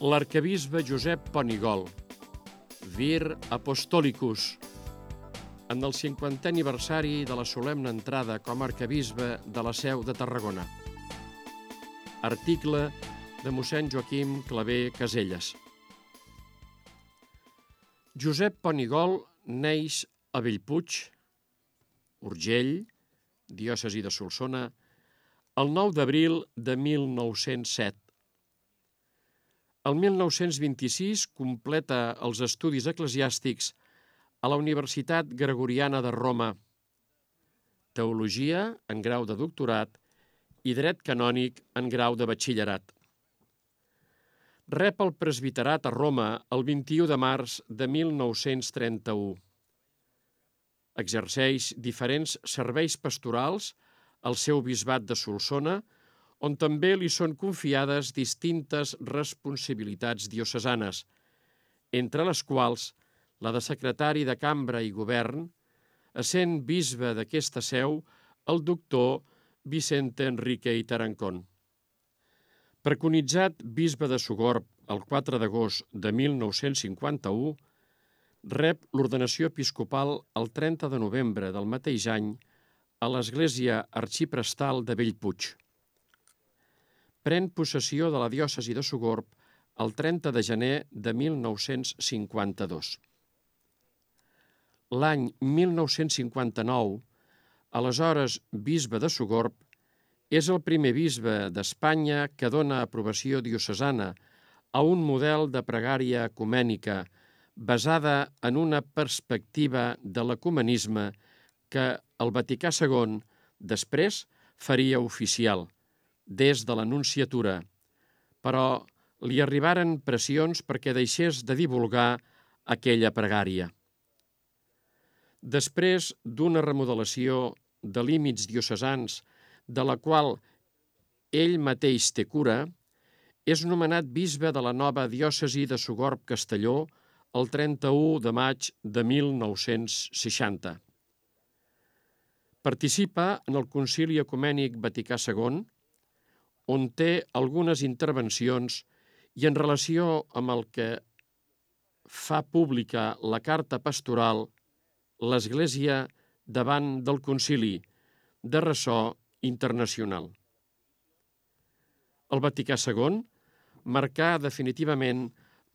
l'arcabisbe Josep Ponigol, Vir Apostolicus, en el 50è aniversari de la solemne entrada com a arcabisbe de la Seu de Tarragona. Article de mossèn Joaquim Clavé Caselles. Josep Ponigol neix a Bellpuig, Urgell, diòcesi de Solsona, el 9 d'abril de 1907. El 1926 completa els estudis eclesiàstics a la Universitat Gregoriana de Roma, Teologia en grau de doctorat i Dret canònic en grau de batxillerat. Rep el presbiterat a Roma el 21 de març de 1931. Exerceix diferents serveis pastorals al seu bisbat de Solsona, on també li són confiades distintes responsabilitats diocesanes, entre les quals la de secretari de cambra i govern, essent bisbe d'aquesta seu el doctor Vicente Enrique i Tarancón. Preconitzat bisbe de Sogorb el 4 d'agost de 1951, rep l'ordenació episcopal el 30 de novembre del mateix any a l'església arxiprestal de Bellpuig. Pren possessió de la diòcesi de Sogorb el 30 de gener de 1952. L'any 1959, aleshores bisbe de Sogorb, és el primer bisbe d'Espanya que dona aprovació diocesana a un model de pregària ecumènica basada en una perspectiva de l'ecumenisme que el Vaticà II després faria oficial, des de l'anunciatura, però li arribaren pressions perquè deixés de divulgar aquella pregària. Després d'una remodelació de límits diocesans de la qual ell mateix té cura, és nomenat bisbe de la nova diòcesi de Sogorb Castelló el 31 de maig de 1960. Participa en el Concili Ecumènic Vaticà II, on té algunes intervencions i en relació amb el que fa pública la carta pastoral l'Església davant del concili de ressò internacional. El Vaticà II marcà definitivament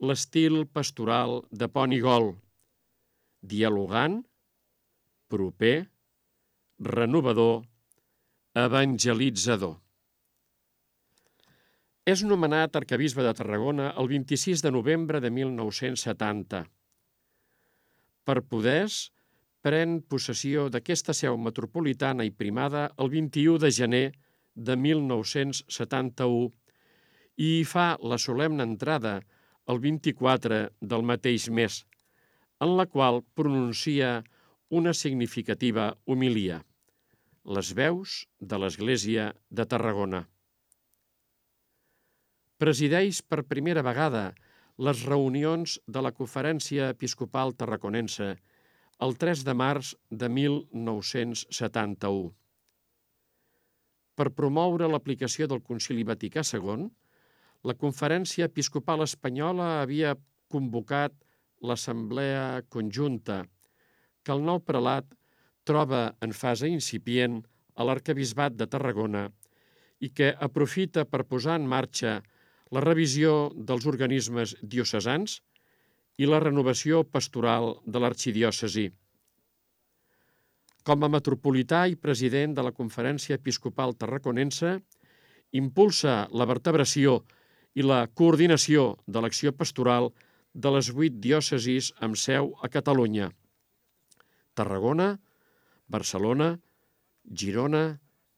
l'estil pastoral de Pont i Gol, dialogant, proper, renovador, evangelitzador. És nomenat arcabisbe de Tarragona el 26 de novembre de 1970. Per poders, pren possessió d'aquesta seu metropolitana i primada el 21 de gener de 1971 i hi fa la solemne entrada el 24 del mateix mes, en la qual pronuncia una significativa homilia, les veus de l'Església de Tarragona. Presideix per primera vegada les reunions de la Conferència Episcopal Tarraconense el 3 de març de 1971. Per promoure l'aplicació del Concili Vaticà II, la Conferència Episcopal Espanyola havia convocat l'Assemblea Conjunta, que el nou prelat troba en fase incipient a l'Arcabisbat de Tarragona i que aprofita per posar en marxa la revisió dels organismes diocesans i la renovació pastoral de l'arxidiòcesi. Com a metropolità i president de la Conferència Episcopal Tarraconense, impulsa la vertebració i la coordinació de l'acció pastoral de les vuit diòcesis amb seu a Catalunya. Tarragona, Barcelona, Girona,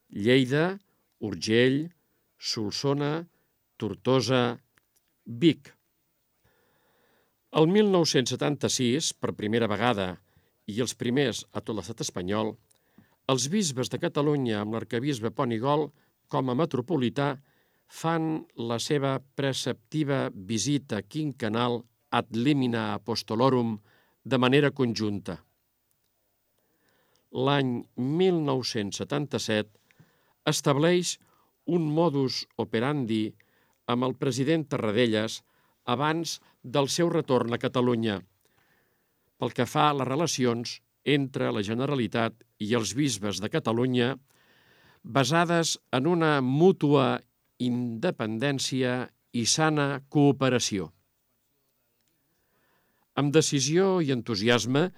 Lleida, Urgell, Solsona, Tortosa, Vic. El 1976, per primera vegada, i els primers a tot l'estat espanyol, els bisbes de Catalunya amb l'arcabisbe Ponigol com a metropolità fan la seva preceptiva visita quinquenal ad limina apostolorum de manera conjunta. L'any 1977 estableix un modus operandi amb el president Tarradellas abans del seu retorn a Catalunya, pel que fa a les relacions entre la Generalitat i els bisbes de Catalunya, basades en una mútua independència i sana cooperació. Amb decisió i entusiasme,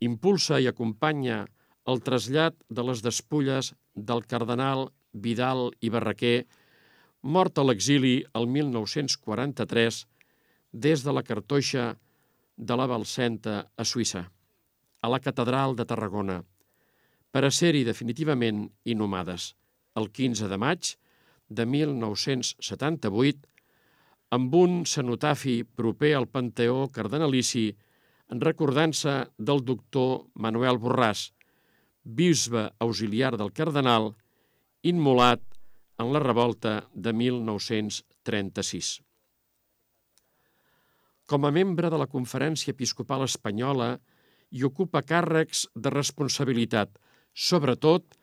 impulsa i acompanya el trasllat de les despulles del cardenal Vidal i Barraquer, mort a l'exili el 1943 des de la cartoixa de la Balcenta a Suïssa, a la catedral de Tarragona, per a ser-hi definitivament inhumades el 15 de maig de 1978 amb un cenotafi proper al Panteó Cardenalici en recordança del doctor Manuel Borràs, bisbe auxiliar del cardenal, immolat en la revolta de 1936. Com a membre de la Conferència Episcopal Espanyola, hi ocupa càrrecs de responsabilitat, sobretot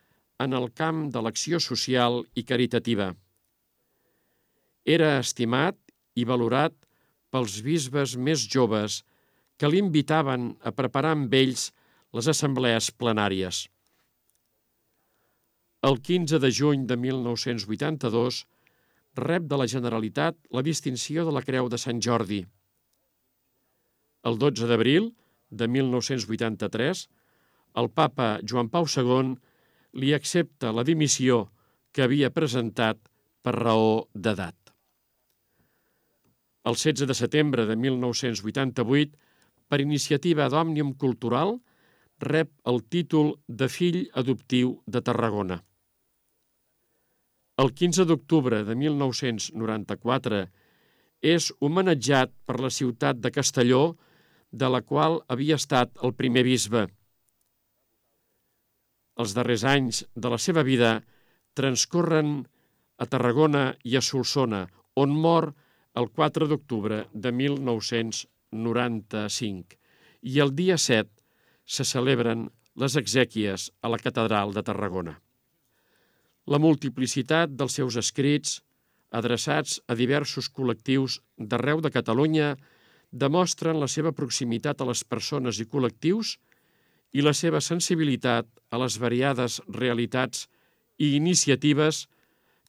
en el camp de l'acció social i caritativa. Era estimat i valorat pels bisbes més joves que l'invitaven a preparar amb ells les assemblees plenàries. El 15 de juny de 1982 rep de la Generalitat la distinció de la Creu de Sant Jordi. El 12 d'abril de 1983, el papa Joan Pau II li accepta la dimissió que havia presentat per raó d'edat. El 16 de setembre de 1988, per iniciativa d'Òmnium Cultural, rep el títol de fill adoptiu de Tarragona. El 15 d'octubre de 1994 és homenatjat per la ciutat de Castelló, de la qual havia estat el primer bisbe. Els darrers anys de la seva vida transcorren a Tarragona i a Solsona, on mor el 4 d'octubre de 1995 i el dia 7 se celebren les exèquies a la Catedral de Tarragona. La multiplicitat dels seus escrits, adreçats a diversos col·lectius d'arreu de Catalunya, demostren la seva proximitat a les persones i col·lectius i la seva sensibilitat a les variades realitats i iniciatives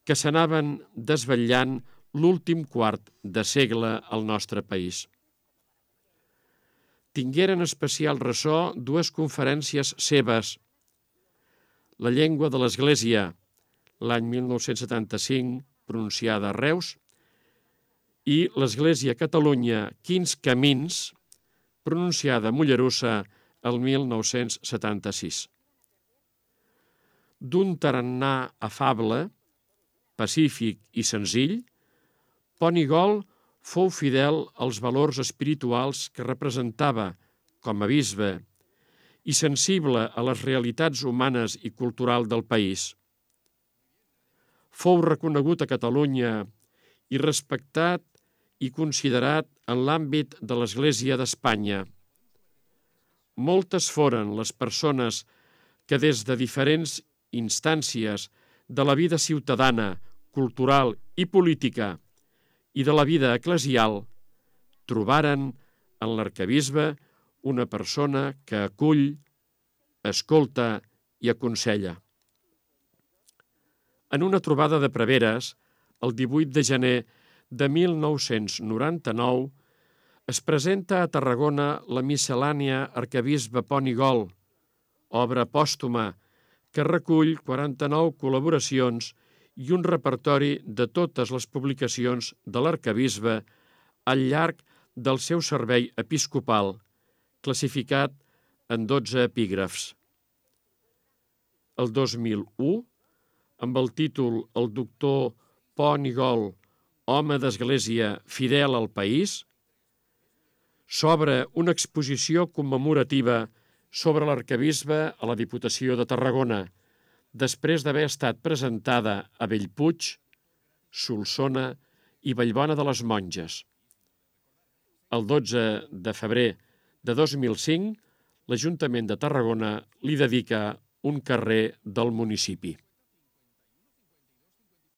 que s'anaven desvetllant l'últim quart de segle al nostre país. Tingueren especial ressò dues conferències seves. La llengua de l'Església, l'any 1975, pronunciada a Reus, i l'Església Catalunya, Quins Camins, pronunciada a Mollerussa el 1976. D'un tarannà afable, pacífic i senzill, Ponigol fou fidel als valors espirituals que representava com a bisbe i sensible a les realitats humanes i cultural del país. Fou reconegut a Catalunya i respectat i considerat en l'àmbit de l'Església d'Espanya. Moltes foren les persones que des de diferents instàncies de la vida ciutadana, cultural i política i de la vida eclesial, trobaren en l'arcabisbe una persona que acull, escolta i aconsella. En una trobada de preveres, el 18 de gener de 1999, es presenta a Tarragona la miscel·lània Arcabisbe Pont i Gol, obra pòstuma que recull 49 col·laboracions i un repertori de totes les publicacions de l'arcabisbe al llarg del seu servei episcopal, classificat en 12 epígrafs. El 2001, amb el títol El doctor Pont i Gol, home d'església fidel al país, s'obre una exposició commemorativa sobre l'arcabisbe a la Diputació de Tarragona, després d'haver estat presentada a Bellpuig, Solsona i Vallbona de les Monges. El 12 de febrer de 2005, l'Ajuntament de Tarragona li dedica un carrer del municipi.